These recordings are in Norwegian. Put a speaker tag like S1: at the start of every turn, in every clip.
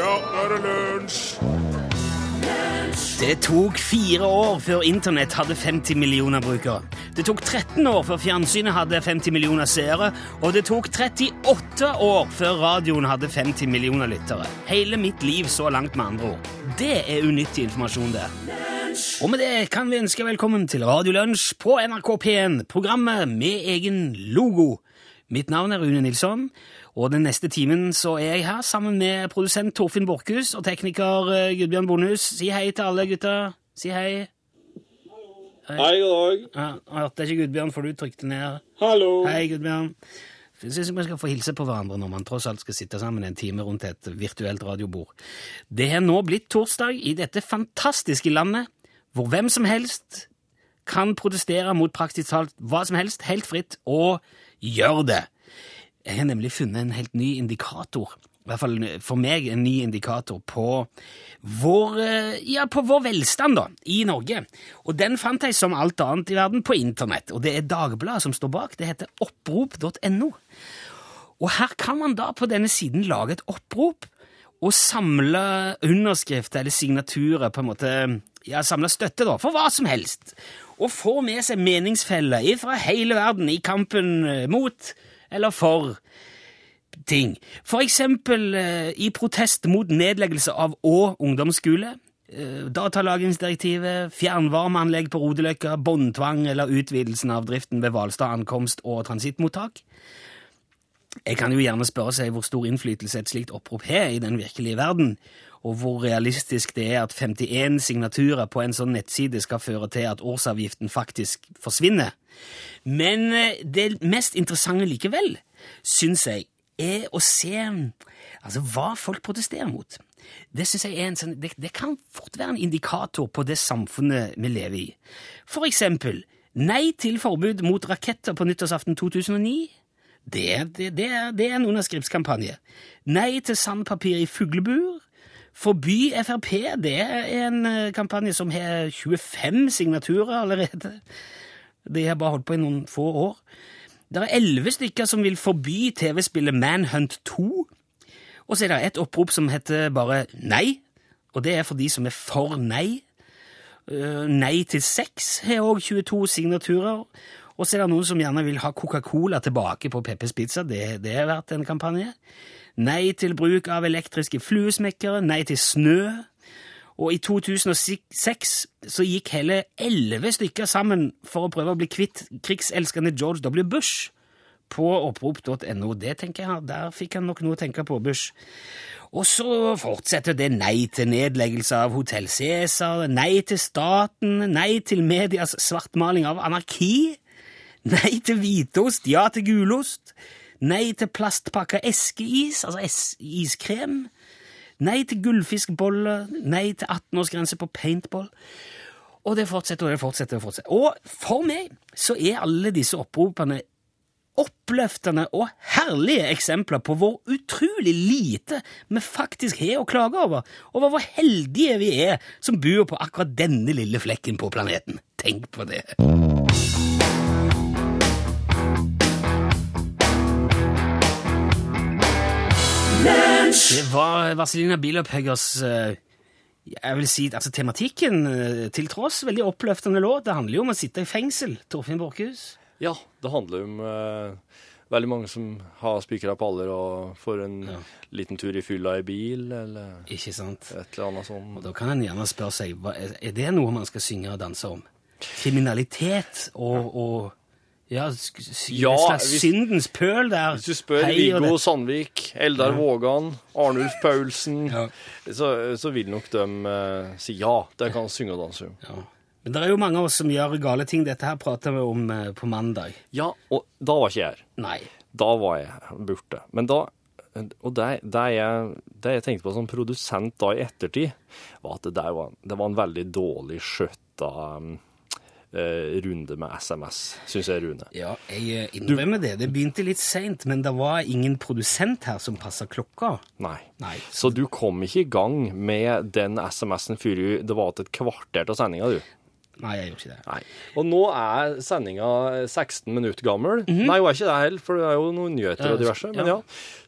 S1: Ja, nå er det lunsj!
S2: Det tok fire år før internett hadde 50 millioner brukere. Det tok 13 år før fjernsynet hadde 50 millioner seere. Og det tok 38 år før radioen hadde 50 millioner lyttere. Hele mitt liv så langt, med andre ord. Det er unyttig informasjon, det. Og med det kan vi ønske velkommen til Radiolunsj på NRK P1, programmet med egen logo. Mitt navn er Rune Nilsson, og den neste timen så er jeg her sammen med produsent Torfinn Borchhus og tekniker eh, Gudbjørn Bondhus. Si hei til alle gutta. Si hei.
S3: Hei, god dag.
S2: Ja, er ikke Gudbjørn, for du trykte ned.
S3: Hallo.
S2: Hei, Gudbjørn. Jeg syns vi skal få hilse på hverandre når man tross alt skal sitte sammen en time rundt et virtuelt radiobord. Det er nå blitt torsdag i dette fantastiske landet, hvor hvem som helst kan protestere mot praktisk talt hva som helst, helt fritt, og gjør det. Jeg har nemlig funnet en helt ny indikator, i hvert fall for meg en ny indikator, på vår, eh, ja, på vår velstand da, i Norge. Og den fant jeg som alt annet i verden på internett, og det er Dagbladet som står bak. Det heter opprop.no. Og her kan man da på denne siden lage et opprop og samle underskrifter eller signaturer, på en måte, ja, samle støtte da, for hva som helst. Og få med seg meningsfeller fra hele verden i kampen eh, mot eller for ting. For eksempel eh, i protest mot nedleggelse av Å ungdomsskole, eh, datalagringsdirektivet, fjernvarmeanlegg på Rodeløkka, båndtvang eller utvidelsen av driften ved Hvalstad ankomst- og transittmottak. Jeg kan jo gjerne spørre seg hvor stor innflytelse et slikt opprop har i den virkelige verden, og hvor realistisk det er at 51 signaturer på en sånn nettside skal føre til at årsavgiften faktisk forsvinner. Men eh, det mest interessante likevel, syns jeg, er å se altså, hva folk protesterer mot. Det sånn, det, det kan fort være en indikator på det samfunnet vi lever i. For eksempel nei til forbud mot raketter på nyttårsaften 2009. Det, det er en underskriftskampanje. Nei til sandpapir i fuglebur. Forby Frp, det er en eh, kampanje som har 25 signaturer allerede. De har bare holdt på i noen få år. Det er elleve stykker som vil forby TV-spillet Manhunt 2. Og så er det et opprop som heter bare Nei, og det er for de som er for nei. Uh, nei til sex har òg 22 signaturer. Og så er det noen som gjerne vil ha Coca-Cola tilbake på Peppers Pizza. Det, det har vært en kampanje. Nei til bruk av elektriske fluesmekkere. Nei til snø. Og i 2006 så gikk hele elleve stykker sammen for å prøve å bli kvitt krigselskende George W. Bush på opprop.no. Det tenker jeg, Der fikk han nok noe å tenke på, Bush. Og så fortsetter det nei til nedleggelse av Hotell Cæsar, nei til staten, nei til medias svartmaling av anarki, nei til hvitost, ja til gulost, nei til plastpakka eskeis, altså es iskrem, Nei til gullfiskboller, nei til 18-årsgrense på paintball. Og det fortsetter og det fortsetter. Og fortsetter. Og for meg så er alle disse oppropene oppløftende og herlige eksempler på hvor utrolig lite vi faktisk har å klage over, over hvor heldige vi er som bor på akkurat denne lille flekken på planeten. Tenk på det. Det var Vazelina Bilopphøggers uh, jeg vil si, altså Tematikken uh, til tross, veldig oppløftende låt. Det handler jo om å sitte i fengsel. Torfinn Borchhus?
S3: Ja, det handler om uh, veldig mange som har spikra paller og får en ja. liten tur i fylla i bil, eller
S2: Ikke sant?
S3: et eller annet sånt.
S2: Og Da kan en gjerne spørre seg hva, er det noe man skal synge og danse om. Kriminalitet og, og ja, ja hvis, syndens pøl der.
S3: Hvis du spør Viggo Sandvik, Eldar ja. Vågan, Arnulf Paulsen, ja. så, så, vil nok de uh, si ja, de kan synge og danse.
S2: Ja. Men det er jo mange av oss som gjør gale ting. Dette her prater vi om uh, på mandag.
S3: Ja, og da var ikke jeg her.
S2: Nei.
S3: Da var jeg borte. Men da og det, det, jeg, det, jeg, tenkte på som produsent da i ettertid, var at det, var, det var en veldig dårlig skjøtta um, eh, runde med SMS, syns jeg, Rune.
S2: Ja, jeg innrømmer du, det. Det begynte litt seint, men det var ingen produsent her som passa klokka.
S3: Nei. Nei. Så du kom ikke i gang med den SMS-en før det var til et kvarter til sendinga, du?
S2: Nei, jeg gjorde ikke det.
S3: Nei. Og nå er sendinga 16 minutter gammel.
S2: Mhm.
S3: Nei, hun er ikke det heller, for det er jo noen nyheter og diverse. Men
S2: Ja.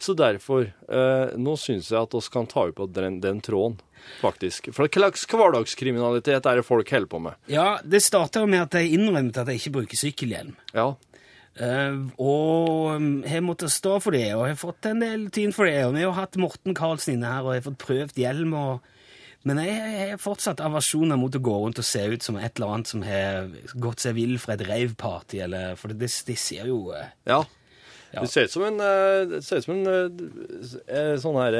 S3: Så derfor, eh, nå syns jeg at vi kan ta opp den, den tråden, faktisk. For hva slags hverdagskriminalitet er det folk holder på med?
S2: Ja, det starta med at jeg innrømte at jeg ikke bruker sykkelhjelm.
S3: Ja.
S2: Uh, og har jeg måtte stå for det, og har fått en del tyn for det. Og vi har hatt Morten Karlsen inne her, og har fått prøvd hjelm. og men jeg, har fortsatt aversjoner mot å gå rundt og se ut som et eller annet som har gått seg vill fra et raveparty, eller For det, det ser jo eh,
S3: ja.
S2: Ja.
S3: Det ser ut som en, eh, ser ut som en eh, sånn her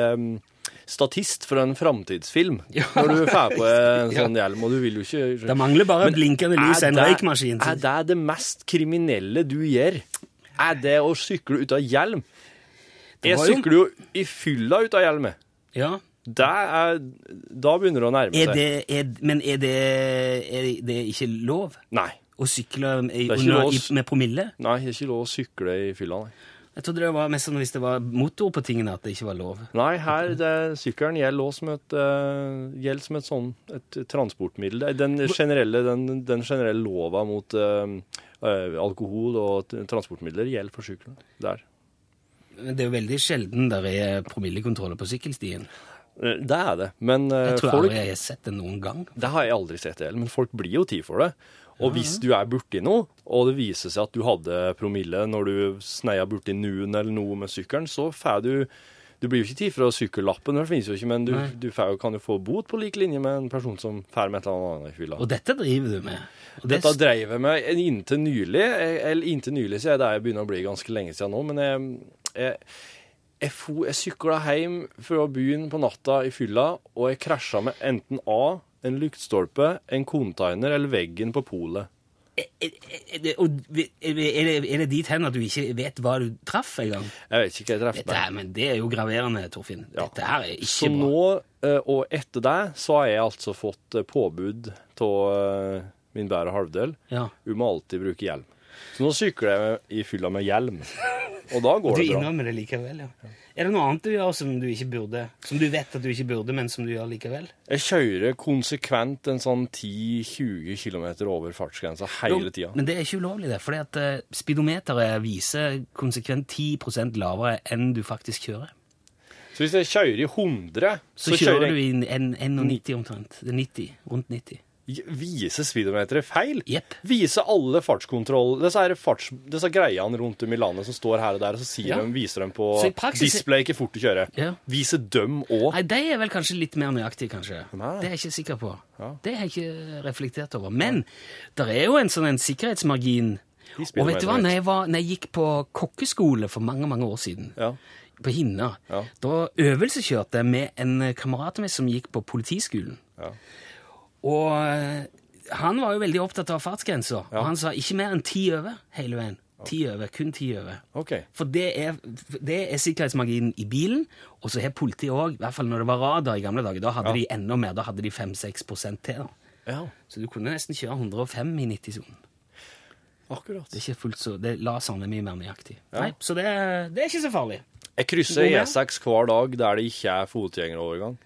S3: statist for en framtidsfilm.
S2: Ja.
S3: Når du får på en sånn hjelm, og du vil jo ikke
S2: Det mangler bare
S3: Men
S2: blinkende lys og en røykmaskin.
S3: Er det det mest kriminelle du gjør? Er det å sykle ut av hjelm? Jeg sykler jo i fylla ut av hjelmet.
S2: Ja,
S3: er, da begynner det å nærme
S2: er
S3: seg.
S2: det, er, Men er det, er det ikke lov
S3: Nei.
S2: å sykle i,
S3: er
S2: under, i, med promille?
S3: Nei, det er ikke lov å sykle i fylla, nei.
S2: Jeg trodde det var mest sånn hvis det var motor på tingene at det ikke var lov.
S3: Nei, her det, sykkelen gjelder som et, uh, som et sånn et transportmiddel. Er Den generelle, den, den generelle lova mot uh, uh, alkohol og transportmidler gjelder for sykkelen. Der.
S2: Men Det er jo veldig sjelden der er promillekontroller på sykkelstien.
S3: Eh, Det er det. Men eh,
S2: Jeg tror
S3: folk
S2: jeg har sett det noen gang.
S3: Det har jeg aldri sett heller, men folk blir jo tid for det. Og hvis du er borti noe, og det viser seg at du hadde promille når du sneia borti Nuen eller noe med sykkelen, så får du Du blir jo ikke tid for å sykkellappen, det finnes jo ikke, men du, du får, jo- kan jo få bot på lik linje med en person som får med et eller annet i fylla.
S2: Og dette driver du med. Det,
S3: Dette dreiv jeg med inntil nylig. Eller inntil nylig, så er det jeg begynner å bli ganske lenge siden nå. Men jeg, jeg, fo- jeg sykla hjem fra byen på natta i fylla, og jeg krasja med enten A, en lyktstolpe, en container eller veggen på polet.
S2: er, er, det- er, det, dit hen at du ikke vet hva du traff engang?
S3: Jeg vet ikke hva jeg traff
S2: Dette er, men det er jo graverende, Torfinn.
S3: Ja.
S2: Dette her er ikke
S3: Så
S2: bra.
S3: nå, eh, og etter det, så har jeg altså fått eh, påbud av min bære halvdel
S2: Ja.
S3: om å alltid bruke hjelm. Så nå sykler jeg i fylla med hjelm. Og da går
S2: du
S3: det bra.
S2: Du innrømmer det likevel, ja. Er det noe annet du gjør som du ikke burde? Som du vet at du ikke burde, men som du gjør likevel?
S3: Jeg kjører konsekvent en sånn 10-20 km over fartsgrensa hele tida.
S2: Men det er ikke ulovlig, det. For at eh, speedometeret viser konsekvent 10% lavere enn du faktisk kjører.
S3: Så hvis jeg kjører i 100,
S2: Så,
S3: så,
S2: kjører
S3: kjører
S2: du i en- 91 omtrent. Det er 90. Rundt 90.
S3: Viser speedometeret feil?
S2: Yep.
S3: Viser alle fartskontroll... Disse, farts, disse greiene rundt om i landet som står her og der, og så
S2: Ja.
S3: de, viser de på
S2: praksis-
S3: display ikke fort å kjøre.
S2: Ja.
S3: Viser dem òg.
S2: Nei, de er vel kanskje litt mer nøyaktige, kanskje.
S3: Nei.
S2: Det er jeg ikke sikker på.
S3: Ja.
S2: Det har jeg ikke reflektert over. Men det er jo en sånn en sikkerhetsmargin. Og vet du hva, når jeg, var, når jeg gikk på kokkeskole for mange, mange år siden,
S3: Ja.
S2: på Hinna,
S3: Ja.
S2: da øvelseskjørte jeg med en kamerat av meg som gikk på politiskolen.
S3: Ja.
S2: Og eh, han var jo veldig opptatt av fartsgrensa.
S3: Ja.
S2: Og han sa ikke mer enn ti over hele veien. Ti over, kun ti over.
S3: OK.
S2: For det er, det er sikkerhetsmarginen i bilen, og så har politiet òg, i hvert fall når det var radar i gamle dager, da hadde
S3: Ja.
S2: de enda mer, da hadde de 5-6% til. da.
S3: Ja,
S2: Så du kunne nesten kjøre 105 i 90-sonen.
S3: akkurat.
S2: Det er ikke fullt så, det la er mye mer nøyaktig.
S3: Ja.
S2: Nei, så det, er- det er ikke så farlig.
S3: Jeg krysser
S2: God.
S3: E6 hver dag der det ikke er fotgjengerovergang.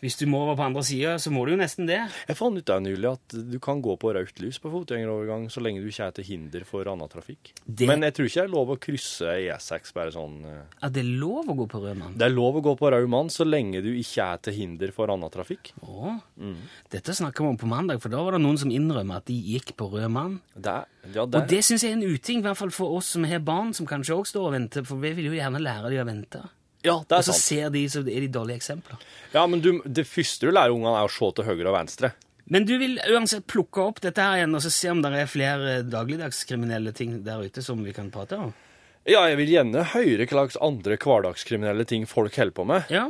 S2: Hvis du må over på andre sida, så må du jo nesten det.
S3: Jeg fant ut der nylig at du kan gå på rødt lys på fotgjengerovergang så lenge du ikke er til hinder for annen trafikk.
S2: Det-
S3: Men jeg tror ikke det er lov å krysse E6 bare sånn Ja,
S2: At det er lov å gå på rød mann.
S3: Det er lov å gå på rød mann så lenge du ikke er til hinder for annen trafikk.
S2: Å,
S3: Mm.
S2: Dette snakker vi om på mandag, for da var det noen som innrømmer at de gikk på rød mann.
S3: Det ja, det,
S2: Og det syns jeg er en uting, i hvert fall for oss som har barn som kanskje òg står og venter, for vi vil jo gjerne lære dem å vente.
S3: Ja, det
S2: Og
S3: er
S2: så
S3: sant.
S2: ser de, så er de dårlige eksempler.
S3: Ja, men du, det første du lærer ungene, er å se til høyre og venstre.
S2: Men du vil uansett plukke opp dette her igjen og så se om det er flere dagligdagskriminelle ting der ute som vi kan prate om?
S3: Ja, jeg vil gjerne høre hva slags andre hverdagskriminelle ting folk holder på med.
S2: Ja.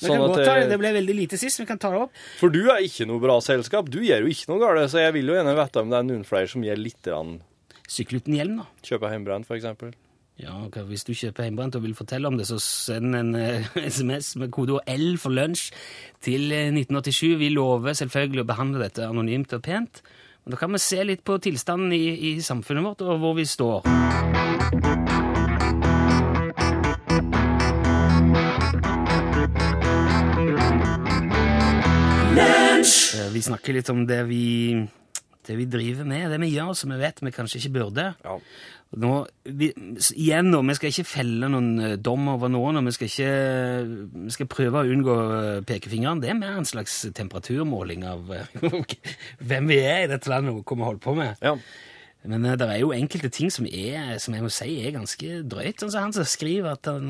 S2: Vi
S3: Sånn
S2: kan godt ta det.
S3: det-
S2: ble veldig lite sist, vi kan ta det opp.
S3: For du er ikke noe bra selskap. Du gjør jo ikke noe galt, så jeg vil jo gjerne vite om det er noen flere som gjør litt grann
S2: Sykle uten hjelm, da.
S3: Kjøpe hjemmebrent, for eksempel.
S2: Ja, okay. Hvis du kjøper hjemmebrent og vil fortelle om det, så send en eh, SMS med kodeord L for lunsj til eh, 1987. Vi lover selvfølgelig å behandle dette anonymt og pent. Men da kan vi se litt på tilstanden i, i samfunnet vårt og hvor vi står. Eh, Vi snakker litt om det vi, det vi driver med, det vi gjør som vi vet vi kanskje ikke burde.
S3: Ja.
S2: Nå, vi, igjen nå, vi skal ikke felle noen eh, dom over noen, og vi skal ikke vi skal prøve å unngå eh, pekefingeren. Det er mer en slags temperaturmåling av eh, hvem vi er i dette landet og hva vi holder på med.
S3: ja.
S2: Men det er jo enkelte ting som, er, som jeg må si er ganske drøyt. Altså, han som skriver at han,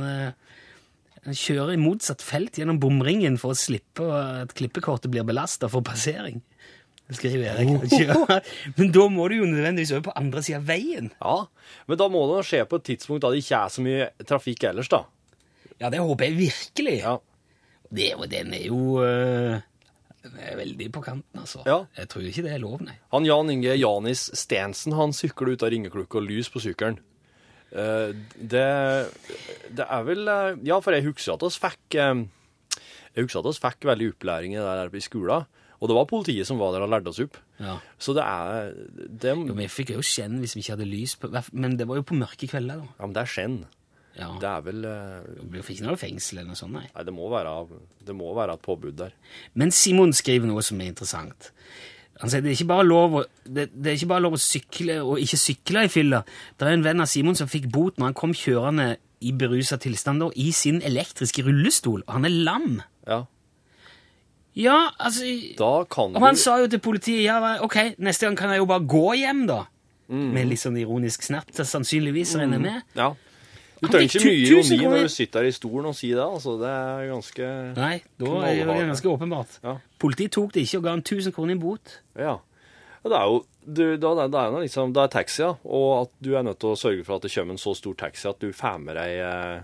S2: han kjører i motsatt felt gjennom bomringen for å slippe at klippekortet blir belasta for passering. Skriver Erik. Ja. Men da må du jo nødvendigvis over på andre sida av veien.
S3: ja. Men da må det skje på et tidspunkt da det ikke er så mye trafikk ellers, da.
S2: Ja, det håper jeg virkelig.
S3: Ja.
S2: Det, den er jo uh, Den er veldig på kanten, altså.
S3: Ja.
S2: Jeg tror ikke det er lov, nei.
S3: Han Jan Inge Janis Stensen han sykler ut av ringeklokka og lys på sykkelen. Uh, det, det er vel uh, Ja, for jeg husker at oss fikk Jeg husker at oss fikk veldig opplæring i det der i skolen. Og det var politiet som var der og lærte oss opp.
S2: Ja.
S3: Så det er det,
S2: Jo, vi fikk jo skjenn hvis vi ikke hadde lys på Men det var jo på mørke kvelder, da.
S3: Ja, men det er skjenn.
S2: Ja.
S3: Det er vel eh,
S2: Vi fikk ikke noe fengsel eller noe sånt, nei.
S3: Nei, det må være, det må være et påbud der.
S2: Men Simon skriver noe som er interessant. Han sier det er ikke bare lov å, det, det er ikke bare lov å sykle og ikke sykle i fylla. Det er en venn av Simon som fikk bot når han kom kjørende i berusa tilstand i sin elektriske rullestol, og han er lam.
S3: Ja.
S2: Ja, altså
S3: Da kan
S2: Og han
S3: du
S2: sa jo til politiet ja, vel, ok, neste gang kan jeg jo bare gå hjem, da. Med litt sånn ironisk snert, sannsynligvis, regner jeg med.
S3: Ja. Du
S2: Han
S3: trenger
S2: fikk
S3: ikke mye
S2: tu- tusen
S3: ironi når du sitter her i stolen og sier det. altså. Det er ganske
S2: Nei, da er det jo
S3: Knallhardt.
S2: ganske åpenbart.
S3: Ja.
S2: Politiet tok det ikke og ga han 1000 kroner i bot.
S3: Ja. Ja, Det er jo du, da, det er jo liksom, det er taxi, og at du er nødt til å sørge for at det kommer en så stor taxi at du får med deg eh,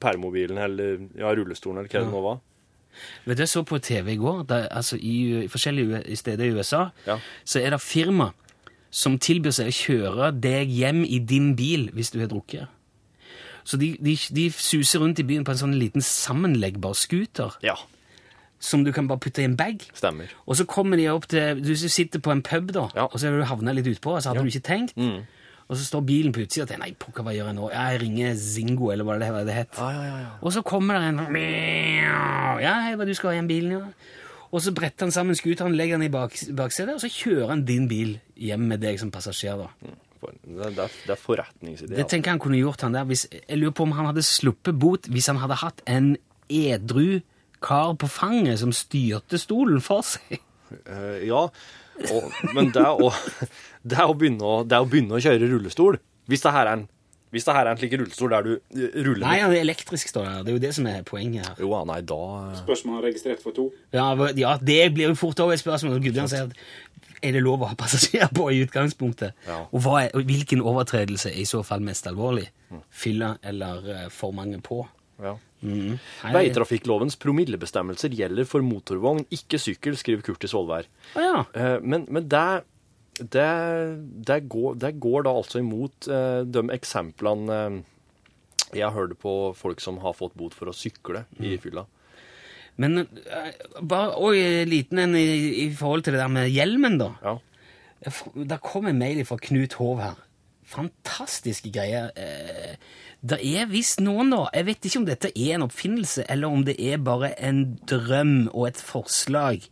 S3: permobilen eller ja, rullestolen eller hva det nå var.
S2: Vet du, Jeg så på TV i går, Der, altså i, i forskjellige steder i USA,
S3: Ja.
S2: så er det firma som tilbyr seg å kjøre deg hjem i din bil hvis du har drukket. Så de, de, de suser rundt i byen på en sånn liten sammenleggbar scooter
S3: Ja,
S2: som du kan bare putte i en bag.
S3: stemmer.
S2: Og så kommer de opp til Du sitter på en pub, da,
S3: Ja.
S2: og så har du havna litt utpå, og så hadde du ikke tenkt.
S3: Mm.
S2: Og så står bilen på utsida og tenker Nei, pokker, hva gjør jeg nå? Ja, jeg ringer Zingo, eller hva det, hva det het.
S3: Ja, ja, ja, ja.
S2: Og så kommer det en Mjau. Ja, hei, hva du skal ha igjen bilen, ja. Og så bretter han sammen scooteren, legger den i bak, baksetet, og så kjører han din bil hjem med deg som passasjer, da.
S3: Det, det, er, det er forretningsidé.
S2: Det tenker jeg han kunne gjort, han der. Hvis, jeg lurer på om han hadde sluppet bot hvis han hadde hatt en edru kar på fanget som styrte stolen for seg.
S3: Eh, ja, og, men det er, å, det, er å begynne å, det er å begynne å kjøre rullestol. Hvis det her er en, hvis det her er en slik rullestol der du eh, ruller
S2: Nei, han er elektrisk, står det her. Det er jo det som er poenget her.
S3: Jo, nei, da
S1: Spørsmål er registrert for to.
S2: Ja, ja det blir jo fort over et spørsmål. Gudbjørn sier at er det lov å ha passasjer på i utgangspunktet?
S3: Ja.
S2: Og, hva er, og hvilken overtredelse er i så fall mest alvorlig? Fylla eller eh, for mange på?
S3: ja.
S2: Nei,
S3: Veitrafikklovens promillebestemmelser gjelder for motorvogn, ikke sykkel, skriver Kurtis Vollvær.
S2: Ah, ja.
S3: Eh, Men, men det, det, det, går, det går da altså imot eh, de eksemplene eh, jeg har hørt på folk som har fått bot for å sykle i fylla.
S2: Men eh, bare og liten en i, i forhold til det der med hjelmen, da.
S3: Ja.
S2: Der kom en mail fra Knut Hov her. Fantastiske greier. Eh, det er visst noen, da Jeg vet ikke om dette er en oppfinnelse, eller om det er bare en drøm og et forslag.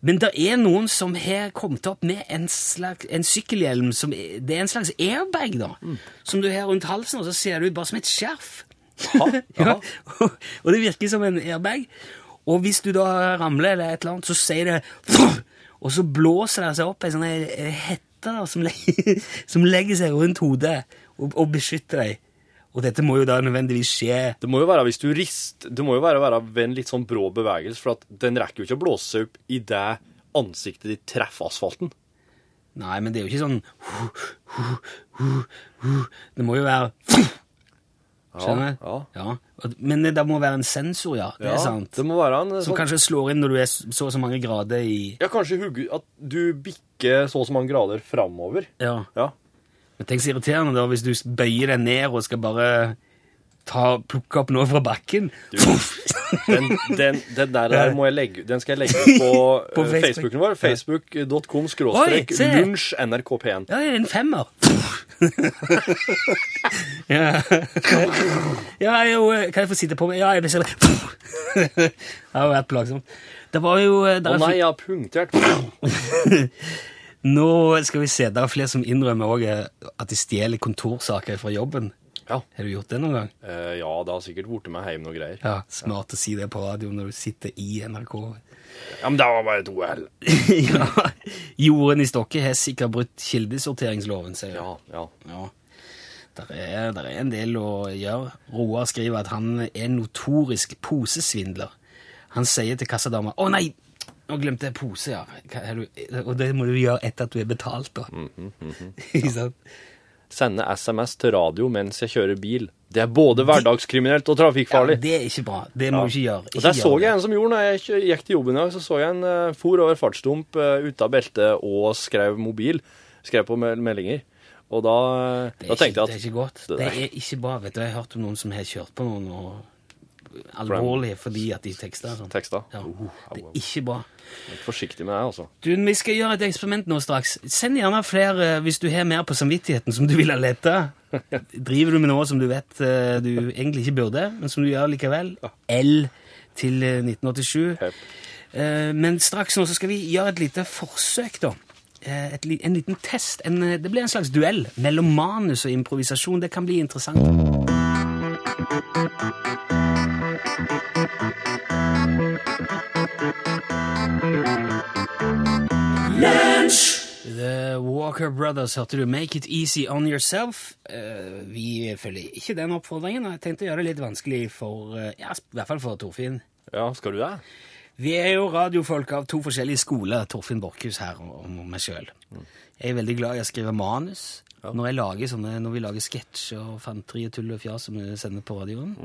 S2: Men det er noen som har kommet opp med en, slags, en sykkelhjelm som Det er en slags airbag, da. Som du har rundt halsen, og så ser du bare som et skjerf. ja. Og det virker som en airbag. Og hvis du da ramler eller et eller annet, så sier det Og så blåser det seg opp ei sånn eh, hette da, som, legger, som legger seg rundt hodet og, og beskytter deg. Og dette må jo da nødvendigvis skje
S3: Det må jo være hvis du rist, det må jo være, være ved en litt sånn brå bevegelse, for at den rekker jo ikke å blåse seg opp i det ansiktet ditt treffer asfalten.
S2: Nei, men det er jo ikke sånn Det må jo være Skjønner du?
S3: Ja,
S2: Ja. Men det må være en sensor, ja. Det
S3: ja.
S2: er sant.
S3: Det må være en
S2: Som
S3: sånn,
S2: kanskje slår inn når du er så og så mange grader i
S3: Ja, kanskje hugge, at du bikker så og så mange grader framover.
S2: Ja.
S3: Ja.
S2: Men tenk så irriterende da hvis du bøyer deg ned og skal bare ta, plukke opp noe fra bakken.
S3: Den, den, den der, der må jeg legge, den skal jeg legge ut på,
S2: På
S3: eh,
S2: Facebook.
S3: Facebooken vår. Facebook.com skråstrek lunsj NRK P1.
S2: Ja, det er en femmer. ja. ja, jo, kan jeg få sitte på meg? Ja, jeg blir sånn Det har vært plagsomt. Det var jo
S3: Å nei, jeg har punktert.
S2: Nå skal vi se, det er flere som innrømmer også at de stjeler kontorsaker fra jobben.
S3: Ja.
S2: Har du gjort det noen gang?
S3: Uh, ja, det har sikkert blitt med hjem noe greier.
S2: Ja, Smart å si det på radio når du sitter i NRK.
S3: Ja, men det var bare et OL.
S2: ja, Jorden i Stokke har sikkert brutt kildesorteringsloven, sier.
S3: Ja, ja.
S2: Ja. Der er, der er en del å gjøre. Roar skriver at han er notorisk posesvindler. Han sier til kassadama 'Å nei, nå glemte jeg pose', ja. Hva er du? Og det må du gjøre etter at du er betalt, da. Ikke sant?
S3: Sende SMS til radio mens jeg kjører bil. Det er både hverdagskriminelt og trafikkfarlig.
S2: Ja, det er ikke bra. Det må du ikke gjøre.
S3: Og Der
S2: gjør så
S3: jeg
S2: det.
S3: en som gjorde når jeg gikk til jobben i dag, så så jeg en uh, for over fartsdump uh, ute av beltet og skrev mobil. Skrev på meldinger. Og da, eh, da tenkte
S2: ikke, det er ikke godt.
S3: det
S2: Det er ikke bra. vet du. Jeg har hørt om noen som har kjørt på noen og alvorlig fordi at de tekster sånn.
S3: Tekster?
S2: Ja,
S3: uh,
S2: det er ikke bra.
S3: Litt forsiktig med det, altså.
S2: Du, Vi skal gjøre et eksperiment nå straks. Send gjerne flere hvis du har mer på samvittigheten som du vil ha letta. Driver du med noe som du vet eh, du egentlig ikke burde, men som du gjør likevel? L til eh, 1987. Eh, Men straks nå så skal vi gjøre et lite forsøk, da. Eh, Et, en liten test. En, eh, det blir en slags duell mellom manus og improvisasjon. Det kan bli interessant. The Walker Brothers hørte du Make It Easy On Yourself. Uh, vi følger ikke den oppfordringen. og Jeg tenkte å gjøre det litt vanskelig for uh, ja, i hvert fall for Torfinn.
S3: Ja, skal du det?
S2: Vi er jo radiofolk av to forskjellige skoler, Torfinn Borchhus her og, og meg sjøl. Jeg er veldig glad i å skrive manus. Når, jeg lager sånne, når vi lager sketsjer og fanteri og tull og fjas som vi sender på radioen,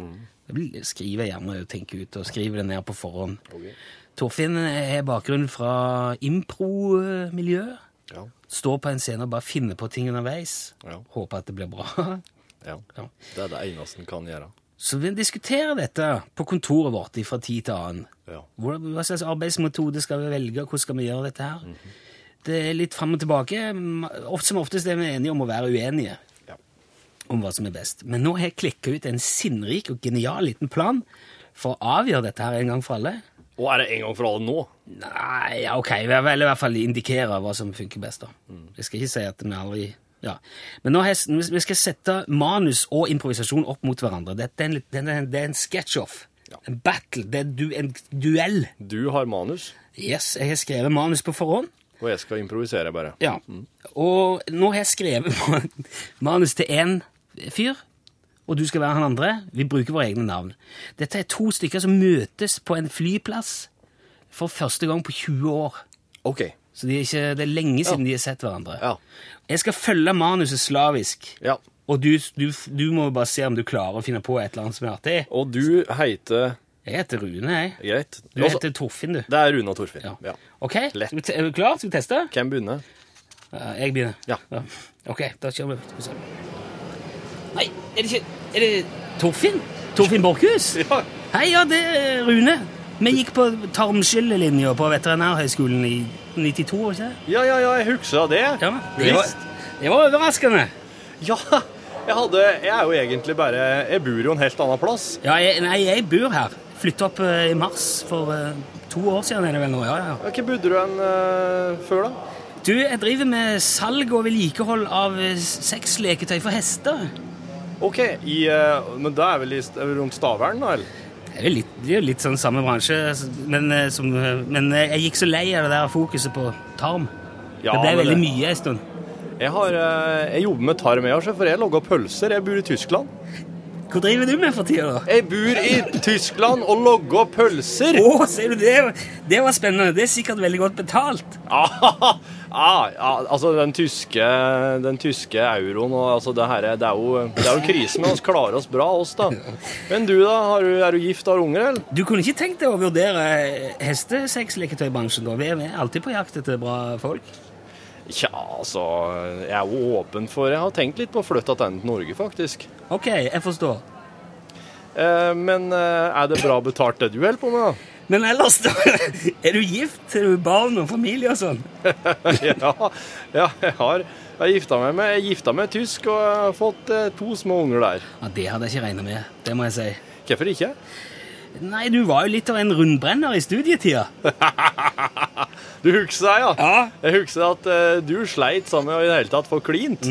S2: jeg skriver jeg gjerne og tenker ut og skriver det ned på forhånd.
S3: Okay.
S2: Torfinn har bakgrunn fra impro-miljøet.
S3: Ja.
S2: Står på en scene og bare finner på ting underveis.
S3: Ja.
S2: Håper at det blir bra.
S3: ja.
S2: Ja.
S3: Det er det eneste en kan gjøre.
S2: Så vi diskuterer dette på kontoret vårt fra tid til annen.
S3: Ja.
S2: Hva slags arbeidsmetode skal vi velge, hvordan skal vi gjøre dette her? Det er litt fram og tilbake. Ofte som oftest er vi enige om å være uenige
S3: Ja.
S2: om hva som er best. Men nå har jeg klikka ut en sinnrik og genial liten plan for å avgjøre dette her en gang for alle.
S3: Og er det en gang for alle nå?
S2: Nei, ja, ok, vi vil i hvert fall indikere hva som funker best. da. Jeg skal ikke si at vi aldri ja. Men nå jeg, vi skal sette manus og improvisasjon opp mot hverandre. Er det er en, det er en sketch-off.
S3: Ja.
S2: En battle. Det er du, en duell.
S3: Du har manus,
S2: Yes, jeg har skrevet manus på forhånd.
S3: Og jeg skal improvisere bare.
S2: Ja. Og nå har jeg skrevet manus til én fyr, og du skal være han andre. Vi bruker våre egne navn. Dette er to stykker som møtes på en flyplass for første gang på 20 år.
S3: Ok.
S2: Så de er ikke, det er lenge siden de har sett hverandre.
S3: Ja.
S2: Jeg skal følge manuset slavisk,
S3: Ja.
S2: og du, du, du må bare se om du klarer å finne på et eller annet som er artig.
S3: Og du heter
S2: Jeg heter Rune, jeg.
S3: Greit.
S2: Du
S3: Også,
S2: heter Torfinn, du.
S3: Det er Rune og Torfinn.
S2: Ja.
S3: Ja.
S2: Ok,
S3: Lett.
S2: Er du klar? Skal vi teste?
S3: Hvem begynner?
S2: Ja, jeg begynner.
S3: Ja.
S2: Ok, da kjører vi. Nei, er det ikke Er det Torfinn? Torfinn Borchhus?
S3: Ja.
S2: Hei, ja, det er Rune. Vi gikk på tarmskyllelinja på Veterinærhøgskolen i 92, var ikke det?
S3: Ja, ja, ja, jeg husker det.
S2: Ja, det var, det var overraskende.
S3: Ja, jeg hadde Jeg er jo egentlig bare Jeg bor jo en helt annen plass.
S2: Ja, jeg, nei, jeg bor her. Flytta opp eh, i mars for eh, to år siden. er det vel nå, ja, ja.
S3: Hva bodde du en uh, før, da?
S2: Du, jeg driver med salg og vedlikehold av eh, sexleketøy for hester.
S3: Ok, i, eh, men da er vel i, rundt Stavern, da? eller?
S2: Det er jo litt, litt sånn samme bransje, men, eh, som, eh, men eh, jeg gikk så lei av det der fokuset på tarm.
S3: Ja,
S2: det ble veldig
S3: det-
S2: mye en stund.
S3: Jeg, har, eh, jeg jobber med tarm, jeg, for jeg lager pølser. Jeg bor i Tyskland.
S2: Hva driver du med for tida, da?
S3: Jeg bor i Tyskland og logger pølser!
S2: Å, ser du det? Det var spennende. Det er sikkert veldig godt betalt.
S3: Ah, ah, ja, altså den tyske, den tyske euroen og altså det her, det er jo, det er jo krise, men vi klarer oss bra, oss da. Men du da, har du, er du gift og har unger, eller?
S2: Du kunne ikke tenkt deg å vurdere hestesexleketøybransjen, da? Vi er alltid på jakt etter bra folk.
S3: Tja, altså, jeg er jo åpen for, jeg har tenkt litt på å flytte tilbake til Norge, faktisk.
S2: Ok, jeg forstår.
S3: Eh, men eh, er det bra betalt det du holder på med da?
S2: Men ellers, da? Er du gift? Er du barn og familie og sånn?
S3: ja, ja, jeg har jeg gifta meg med, jeg gifta meg tysk og jeg har fått eh, to små unger der.
S2: Ja, Det hadde jeg ikke regna med. Det må jeg si.
S3: Hvorfor ikke?
S2: Nei, du var jo litt av en rundbrenner i studietida.
S3: Du husker deg, ja?
S2: Ja.
S3: Jeg husker at uh, du sleit sammen med å i det hele tatt få klint.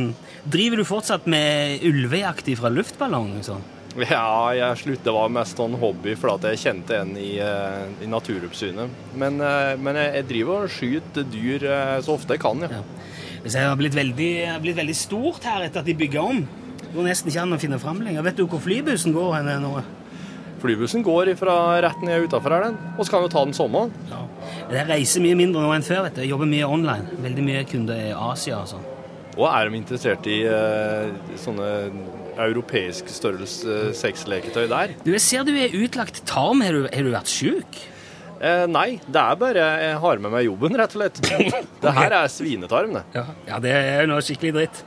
S2: Driver du fortsatt med ulvejakt fra luftballong? Sånn?
S3: Ja, jeg sluttet. Det var mest sånn hobby fordi jeg kjente en i, uh, i Naturoppsynet. Men, uh, men jeg, jeg driver og skyter dyr så ofte jeg kan, ja.
S2: Ja. Hvis jeg har blitt veldig, blitt veldig stort her etter at de bygger om. Det går nesten ikke an å finne fram lenger. Vet du hvor flybussen går hen nå?
S3: Flybussen går fra rett ned utafor her, den. Og så kan vi ta den sommeren.
S2: Ja. Jeg reiser mye mindre nå enn før. vet du. Jeg jobber mye online. Veldig mye kunder i Asia og sånn.
S3: Og er de interessert i uh, sånne europeisk størrelse uh, sexleketøy der?
S2: Du, Jeg ser du er utlagt tarm. Har du, har du vært sjuk?
S3: Eh, nei, det er bare jeg har med meg jobben, rett og slett. Det her er svinetarm, det.
S2: Ja. ja, det er jo noe skikkelig dritt.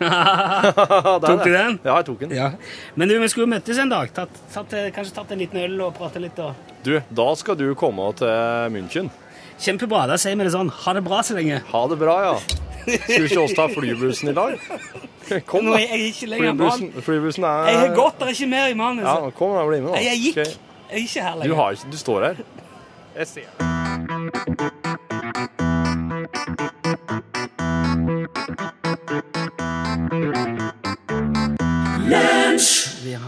S2: Tok du den?
S3: Ja, jeg tok den.
S2: ja. Men du, vi skulle møttes en dag. Tatt, tatt, kanskje tatt en liten øl og prate litt. Og...
S3: Du, da skal du komme til München.
S2: Kjempebra. Da sier vi det sånn. Ha det bra så lenge.
S3: Ha det bra, ja. Skal ikke oss ta flybussen i dag? Kom, da.
S2: lenger
S3: Flybussen, flybussen er
S2: Jeg har gått, det er ikke mer i manuset.
S3: Ja, kom da, bli med, da.
S2: Jeg gikk. Jeg er ikke her
S3: Du, har, ikke- du står her. Jeg ser.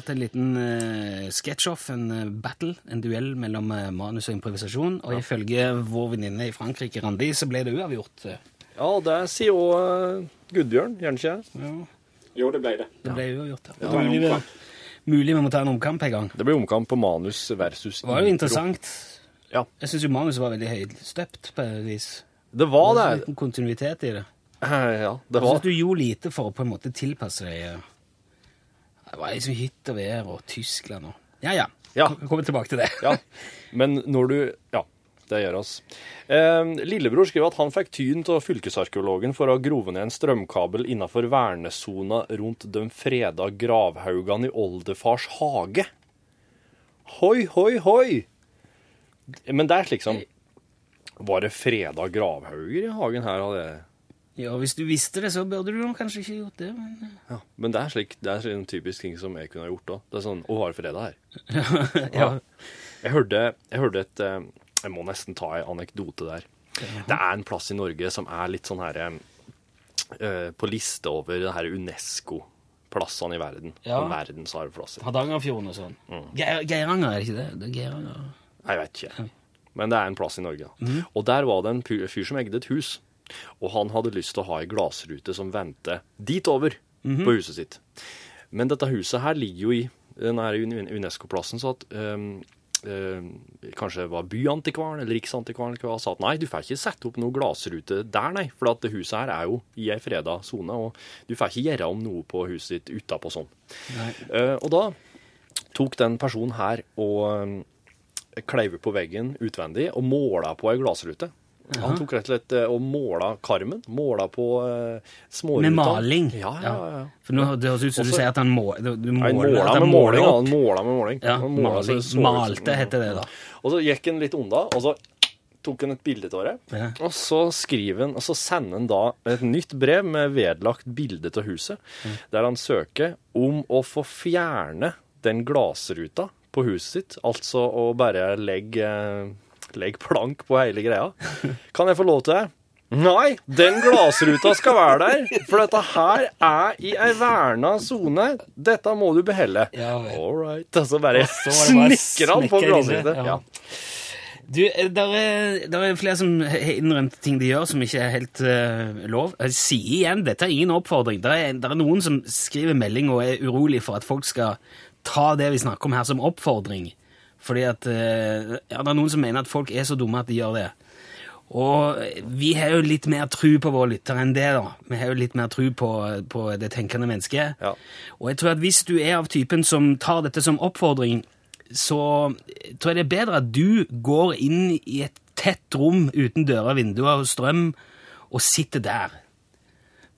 S2: Har hatt en liten uh, sketsj-off, en uh, battle, en duell mellom uh, manus og improvisasjon. Og ifølge vår venninne i Frankrike, Randi, så ble det uavgjort. eh.
S3: Ja, det sier jo uh, Gudbjørn, gjør han ikke det?
S2: Ja,
S1: Jo, det ble det.
S2: det ble uavgjort. Ja.
S1: Det var
S2: Mulig, vi- mulig vi må ta en omkamp en gang.
S3: Det blir omkamp på manus versus
S2: Det var jo interessant.
S3: Ja.
S2: Jeg syns jo manuset var veldig høystøpt på et vis.
S3: Det var
S2: Det var en liten kontinuitet i det.
S3: Ja, det var.
S2: Jeg syns du gjorde lite for å på en måte tilpasse deg eh, Det var liksom hytt og vær og Tyskland og Ja, ja.
S3: Ja.
S2: Kommer tilbake til det.
S3: Ja, men når du Ja, det gjør oss. Eh, lillebror skriver at han fikk tyn av fylkesarkeologen for å ha grovet ned en strømkabel innenfor vernesona rundt de freda gravhaugene i oldefars hage. Hoi, hoi, hoi! Men det er liksom Var det freda gravhauger i hagen her? Hadde jeg...
S2: Ja, Hvis du visste det, så burde du kanskje ikke gjort det. Men... eh.
S3: ja. Men det er slik, det er en typisk ting som jeg kunne ha gjort òg. Det er sånn Å, har det fredag her?
S2: ja.
S3: Jeg hørte, jeg hørte et eh, Jeg må nesten ta en anekdote der. Det er en plass i Norge som er litt sånn her eh, På liste over det her Unesco-plassene i verden.
S2: Ja.
S3: Sånn Verdensarvplasser.
S2: Hardangerfjorden og sånn. Mm. Geiranger, er det ikke det? det er Geiranger.
S3: Jeg vet ikke. Men det er en plass i Norge. Mm. Og der var det en fyr som eide et hus. Og han hadde lyst til å ha ei glassrute som vendte dit over på huset sitt. Men dette huset her ligger jo i den her Unesco-plassen, så at um, ehm, Kanskje det var byantikvaren eller riksantikvaren som sa at nei, du får ikke sette opp noe glassrute der, nei. For at det huset her er jo i ei freda sone, og du får ikke gjøre om noe på huset ditt utapå sånn. Eh, og da tok den personen her og um, kleiv på veggen utvendig og måla på ei glassrute. Han tok rett og slett eh, og måla karmen. Måla på uh, småruta.
S2: Med maling.
S3: Ja, ja, ja.
S2: For nå, det høres ut som du sier at han må, du, måler,
S3: måla med måling. ja. Han måla med måling.
S2: Ja,
S3: måla så
S2: maling.
S3: det så
S2: Malte heter det, da.
S3: Og så gikk han litt unna, og så tok han et bilde av det.
S2: Ja.
S3: Og så skriver han, og så sender han da et nytt brev med vedlagt bilde av huset,
S2: Mm.
S3: der han søker om å få fjerne den glassruta på huset sitt, altså å bare legge, legge plank på hele greia. Kan jeg få lov til det? Nei, den glassruta skal være der, for dette her er i ei verna sone. Dette må du behelle.
S2: Ja.
S3: All right. Og så bare snikker han på glassruta.
S2: ja. Du, eh, der er, der er flere som har innrømt ting de gjør som ikke er helt uh, lov. Jeg sier igjen, dette er ingen oppfordring. Der er, der er noen som skriver melding og er urolig for at folk skal ta det vi snakker om her som oppfordring. Fordi at eh, ja, det er noen som mener at folk er så dumme at de gjør det. Og vi har jo litt mer tru på våre lyttere enn det, da. Vi har jo litt mer tru på, på det tenkende mennesket.
S3: Ja.
S2: Og jeg tror at hvis du er av typen som tar dette som oppfordring, så tror jeg det er bedre at du går inn i et tett rom uten dører, vinduer og strøm, og sitter der.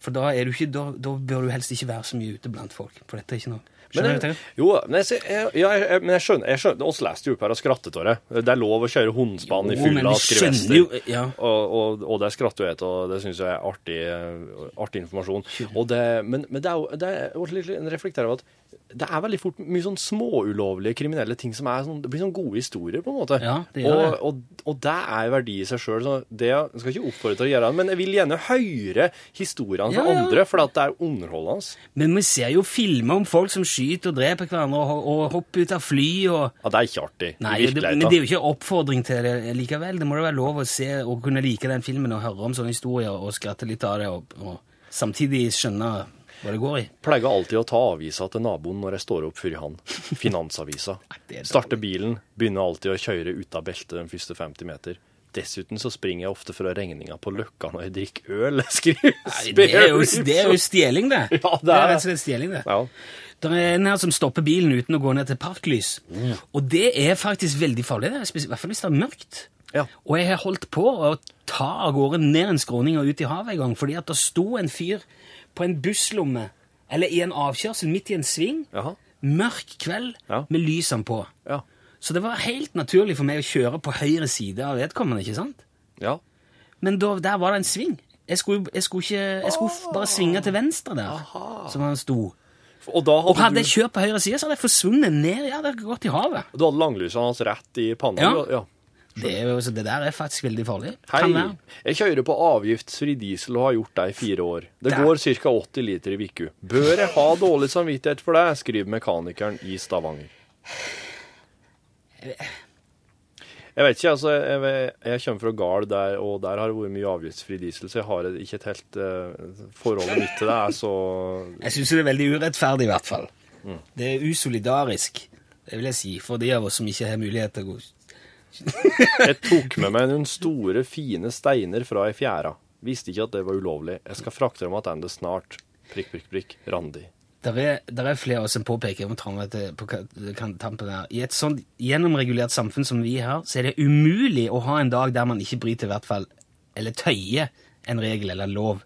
S2: For da, er du ikke, da, da bør du helst ikke være så mye ute blant folk. For dette er ikke noe Skjønner du
S3: jo, men jeg, jeg, jeg, men jeg skjønner, jeg skjønner oss leste jo opp her og skrattet av det. Det er lov å kjøre hundespann i fylla og skrive
S2: skjønner ja.
S3: Og, og, og det skratter jo jeg av, det syns jeg er artig, eh, artig informasjon. Det, men, men det er jo det er jeg reflekterer over at det er veldig fort mye sånn småulovlige kriminelle ting som er sånn Det blir sånn gode historier, på en måte.
S2: Ja, det gjør
S3: og,
S2: det.
S3: og, og det er verdi i seg sjøl. Jeg skal ikke oppfordre til å gjøre det, men jeg vil gjerne høre historiene fra
S2: Ja, ja.
S3: andre, for det er underholdende.
S2: Men vi ser jo filmer om folk som skyter og dreper hverandre og, og hopper ut av fly og
S3: Ja, det er ikke artig.
S2: Nei, det, men det er jo ikke oppfordring til det likevel. Det må da være lov å se og kunne like den filmen og høre om sånne historier og skratte litt av det, og, og samtidig skjønne hva det går i.
S3: pleier alltid å ta avisa til naboen når jeg står opp før han. Finansavisa.
S2: er
S3: Starter bilen, begynner alltid å kjøre ut av beltet de første 50 meter. Dessuten så springer jeg ofte fra regninga på Løkka når jeg drikker øl. Skriver
S2: Nei, Det er jo, det er jo stjeling, det.
S3: Ja, det er.
S2: det er rett og slett stjeling, det.
S3: Ja.
S2: Det er en her som stopper bilen uten å gå ned til parklys. Og det er faktisk veldig farlig, det. i hvert fall hvis det er mørkt.
S3: Ja.
S2: Og jeg har holdt på å ta av gårde ned en skråning og ut i havet en gang, fordi at det sto en fyr på en busslomme, eller i en avkjørsel midt i en sving,
S3: Jaha.
S2: mørk kveld,
S3: Ja.
S2: med lysene på.
S3: Ja.
S2: Så det var helt naturlig for meg å kjøre på høyre side av vedkommende, ikke sant?
S3: ja.
S2: Men da, der var det en sving. Jeg skulle, jeg skulle, ikke, jeg skulle bare svinge til venstre der, som han sto.
S3: Og da
S2: Og
S3: hadde,
S2: hadde jeg kjørt på høyre side, så hadde jeg forsvunnet ned. Ja, det hadde gått i havet.
S3: du hadde langlysene hans rett i panna.
S2: Ja.
S3: ja.
S2: Det, er jo, så det der er faktisk veldig farlig.
S3: Hei,
S2: Kan være.
S3: jeg kjører på avgiftsfri diesel og har gjort det i fire år. Det
S2: Der.
S3: går ca. 80 liter i uka. Bør jeg ha dårlig samvittighet for det, skriver mekanikeren i Stavanger. Jeg vet ikke, altså. Jeg, jeg kommer fra Gard, der, og der har det vært mye avgiftsfri diesel, så jeg har ikke et helt eh, Forholdet mitt til det er så
S2: Jeg syns det er veldig urettferdig, i hvert fall. Det er usolidarisk, det vil jeg si, for de av oss som ikke har mulighet til å gå
S3: Jeg tok med meg noen store, fine steiner fra ei fjæra. Visste ikke at det var ulovlig. Jeg skal frakte dem tilbake snart. Prikk, prikk, prikk. Randi.
S2: Der er, der er flere som påpeker om Trondheim på tampen her. I et sånn gjennomregulert samfunn som vi har, så er det umulig å ha en dag der man ikke bryter i hvert fall, eller tøyer en regel eller en lov.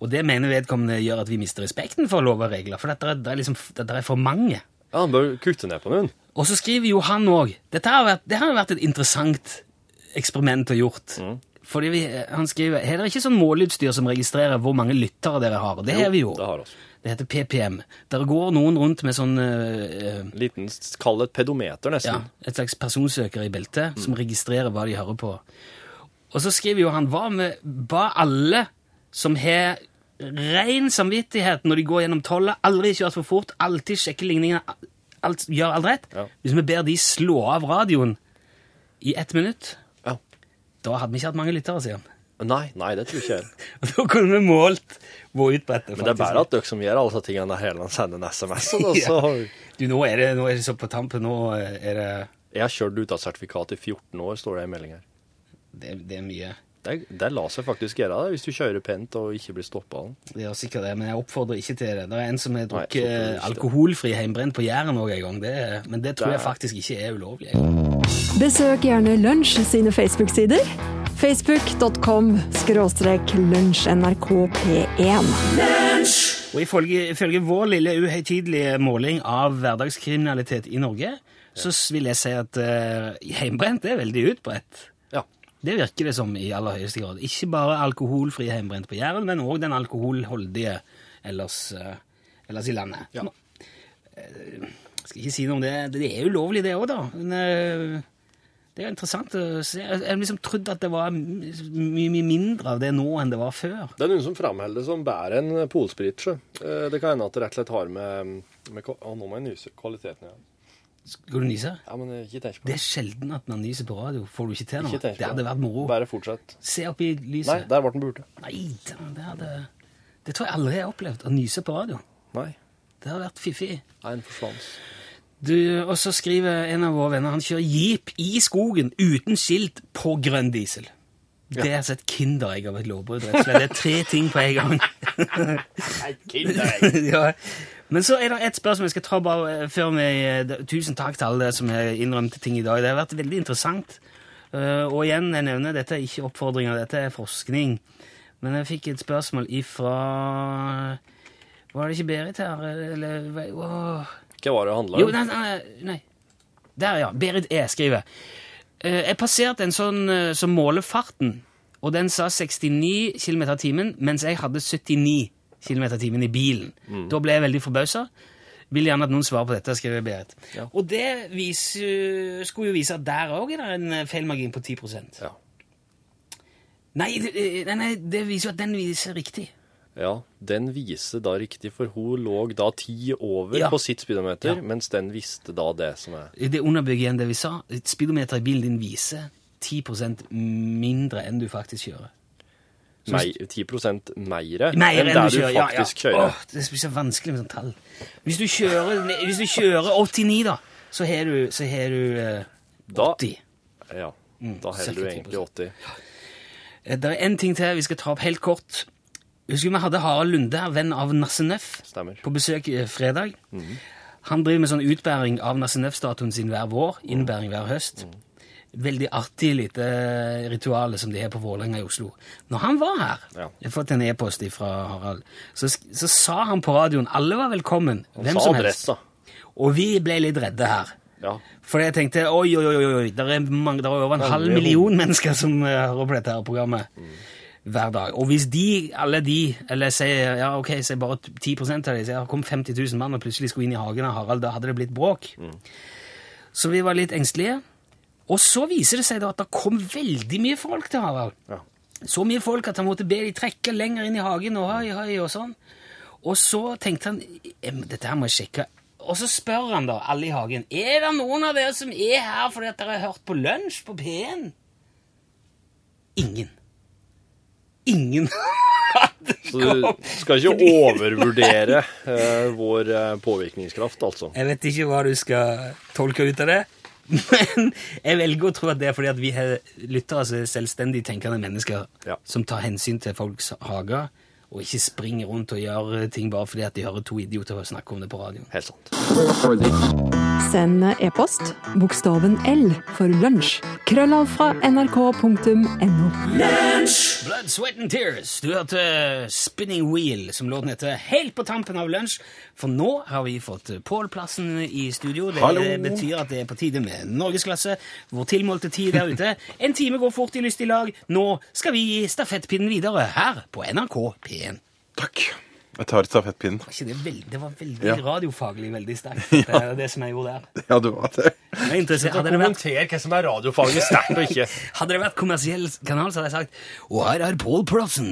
S2: Og det mener vedkommende gjør at vi mister respekten for lov og regler, for dette er, det er, liksom, dette er for mange.
S3: Ja, han bør kutte ned på noen.
S2: Og så skriver jo han òg Dette har vært, det har jo vært et interessant eksperiment å gjort. Fordi vi, Han skriver Har dere ikke sånn måleutstyr som registrerer hvor mange lyttere dere har? Det har vi jo.
S3: Det har også.
S2: Det heter PPM. Der går noen rundt med sånn uh,
S3: Liten, kall det et pedometer,
S2: ja, et slags personsøker i beltet som registrerer hva de hører på. Og så skriver jo han hva med ba alle som har ren samvittighet når de går gjennom tollet, aldri kjørt for fort, alltid sjekke ligningene, alt, gjør alt rett.
S3: Ja.
S2: Hvis vi ber de slå av radioen i ett minutt,
S3: Ja.
S2: da hadde vi ikke hatt mange lyttere, sier han.
S3: Nei, nei, det tror ikke jeg.
S2: Da kunne vi målt hvor utbredte
S3: Men det er bare at dere som gjør alle disse tingene hele tiden sender en SMS. Da, så
S2: Du, nå er, det, nå er det så på tampen, nå er det
S3: Jeg har kjørt ut av sertifikat i 14 år, står det i melding her.
S2: Det, det er mye.
S3: Det, det lar seg faktisk gjøre det, hvis du kjører pent og ikke blir stoppa.
S2: Det gjør sikkert det, men jeg oppfordrer ikke til det. Det er en som har drukket
S3: ikke.
S2: alkoholfri hjemmebrent på Jæren òg en gang, det, men det tror
S3: Det
S2: jeg faktisk ikke er ulovlig.
S1: Besøk gjerne Lunsj sine Facebook-sider. Facebook.com skråstrek lunsjnrkp1.
S2: Og ifølge, ifølge vår lille uhøytidelige måling av hverdagskriminalitet i Norge, så vil jeg si at uh, heimbrent er veldig utbredt. Det virker det som i aller høyeste grad. Ikke bare alkoholfri hjemmebrent på Jæren, men òg den alkoholholdige ellers, eh, ellers i landet.
S3: Ja.
S2: Eh, Jeg skal ikke si noe om det. Det er ulovlig, det òg, da. Men eh, det er interessant å se. Jeg jeg liksom trodde at det var mye, mye mindre av det nå enn det var før.
S3: Det er noen som framholder det som bedre enn polsprit. sjø. Det kan hende at det rett og slett har med, med Å, nå må jeg nyse. Kvaliteten, ja.
S2: Skal du nyse?
S3: Ja, men ikke tenk på
S2: Det
S3: det.
S2: er sjelden at man nyser på radio. Får du ikke til noe?
S3: Ikke tenk på
S2: Det hadde vært moro.
S3: Bare fortsett.
S2: Se opp i
S3: Nei,
S2: lyset.
S3: der ble den borte.
S2: Nei, det, hadde, det tror jeg aldri jeg har opplevd. Å nyse på radio.
S3: Nei.
S2: Det hadde vært fiffig.
S3: Nei, den forsvant.
S2: Du, og så skriver en av våre venner han kjører jeep i skogen uten skilt på grønn diesel. Det er altså et kinderegg av et lovbrudd. rett og slett. Det er tre ting på en gang. ja. Men så er det et spørsmål jeg skal ta bare eh, før vi eh, Tusen takk til alle som har innrømt ting i dag. Det har vært veldig interessant. Eh, og igjen, jeg nevner dette er ikke oppfordringer, dette er forskning. Men jeg fikk et spørsmål ifra Var det ikke Berit her? Eller åh.
S3: Hva var det det handla
S2: Jo,
S3: om?
S2: nei, nei, nei. Der, ja. Berit E. skriver. Jeg passerte en sånn som måler farten, og den sa 69 km i timen, mens jeg hadde 79 km i timen i bilen. Da ble jeg veldig forbausa. Vil gjerne at noen svarer på dette, skriver Berit.
S3: Ja.
S2: Og det viser, skulle jo vise at der òg er det en eh, feilmargin på 10
S3: Ja.
S2: Nei, eh, nei, nei, det viser jo at den viser riktig.
S3: ja, den viser da riktig, for hun lå da ti over
S2: Ja.
S3: på sitt speedometer,
S2: Ja.
S3: mens den visste da det som er
S2: Det underbygger igjen det vi sa. Speedometeret Speedometer i bilen din viser 10% mindre enn du faktisk kjører.
S3: Mei, 10 mer
S2: Mer
S3: enn der du
S2: kjører, ja,
S3: faktisk
S2: ja.
S3: kjører.
S2: Åh, det er så vanskelig med sånne tall. Hvis du kjører, hvis du kjører 89, da, så har du, så har du eh,
S3: Da-
S2: 80.
S3: Ja, da holder du egentlig 80.
S2: Eh, Det er en ting til vi skal ta opp helt kort. Husker vi hadde Harald Lunde venn av Nasse Nøff, på besøk eh, fredag. Han driver med sånn utbæring av Nasse Nøff-statuen sin hver vår, innbæring hver høst. Veldig artig lite ritual som de har på Vålerenga i Oslo. Når han var her,
S3: Ja.
S2: jeg har fått en e-post fra Harald, så, så sa han på radioen alle var velkommen,
S3: Han
S2: hvem som helst.
S3: adressa.
S2: Og vi ble litt redde her.
S3: Ja.
S2: For jeg tenkte oi, oi, oi, oi, det er, mange, det er over en halv million mennesker som eh, hører på dette her programmet hver dag. Og hvis de, alle de, eller sier ja, ok, si bare 10 av de, så har kommet 50 000 mann og plutselig skulle inn i hagen av Harald, da hadde det blitt bråk. Så vi var litt engstelige. Og så viser det seg da at det kom veldig mye folk til Harald.
S3: Ja.
S2: Så mye folk at han måtte be de trekke lenger inn i hagen og høy, høy og sånn. Og så tenkte han dette her må jeg sjekke. Og så spør han da alle i hagen er det noen av dere som er her fordi at dere har hørt på lunsj på P1. Ingen. Ingen.
S3: Så du skal ikke overvurdere uh, vår eh, påvirkningskraft, altså.
S2: Jeg vet ikke hva du skal tolke ut av det, men jeg velger å tro at det er fordi at vi har lyttere som er selvstendig tenkende mennesker
S3: Ja.
S2: som tar hensyn til folks hager, og ikke springer rundt og gjør ting bare fordi at de hører to idioter snakke om det på radioen.
S3: Helt sant.
S1: Send e-post bokstaven L for lunsj. Krøllav fra nrk.no.
S2: Blood, Sweat and Tears. Du hørte Spinning Wheel, som låten heter, helt på tampen av lunsj. For nå har vi fått Pål-plassen i studio. Det
S3: Hallo.
S2: betyr at det er på tide med norgesklasse. Vår tilmålte tid der ute. En time går fort i lystig lag. Nå skal vi gi stafettpinnen videre her på NRK P1.
S4: Takk. Jeg tar stafettpinnen.
S2: Var ikke det, veldig, det var veldig
S4: Ja.
S2: radiofaglig veldig sterkt. Det er det som jeg gjorde der.
S4: Ja, det var det.
S2: Jeg er interessert. Hadde det vært
S3: Kommenter hva som er radiofaglig sterkt og ikke.
S2: hadde det vært kommersiell kanal, så hadde jeg sagt Og her er Pål-plassen.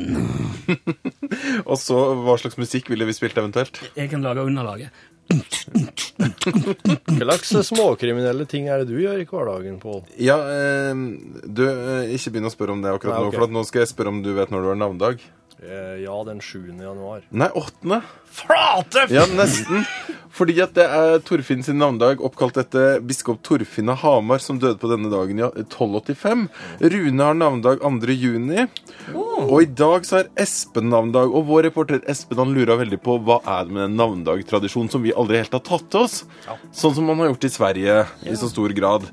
S4: Og så, hva slags musikk ville vi spilt eventuelt?
S2: Jeg kan lage underlaget.
S3: Hva slags småkriminelle ting er det du gjør i hverdagen, Pål?
S4: Ja, eh, du, eh, ikke begynn å spørre om det akkurat
S3: Nei,
S4: nå, for at nå skal jeg spørre om du vet når du har navnedag.
S3: Eh, ja, den 7. januar.
S4: Nei, 8.
S3: Flate!
S4: Ja, nesten. Fordi at det er Torfinn sin navnedag, oppkalt etter biskop Torfinn av Hamar, som døde på denne dagen i 1285. Rune har navnedag 2. juni. Og i dag så er Espen navnedag. Og vår reporter Espen han lurer veldig på hva er det med den navnedagtradisjonen som vi aldri helt har tatt til oss. Sånn som man har gjort i Sverige i så stor grad.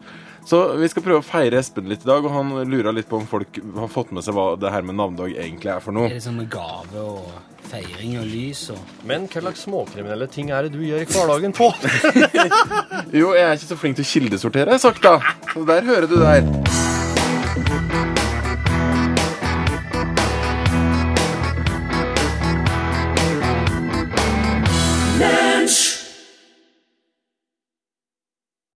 S4: Så vi skal prøve å feire Espen litt i dag, og han lurer litt på om folk har fått med seg hva det her med navnedag egentlig er for noe.
S2: Er det sånn gave og feiring og lys og
S3: Men hva slags småkriminelle ting er det du gjør i hverdagen, på?
S4: Jo, jeg er ikke så flink til å kildesortere, har jeg sagt da. Så der hører du der.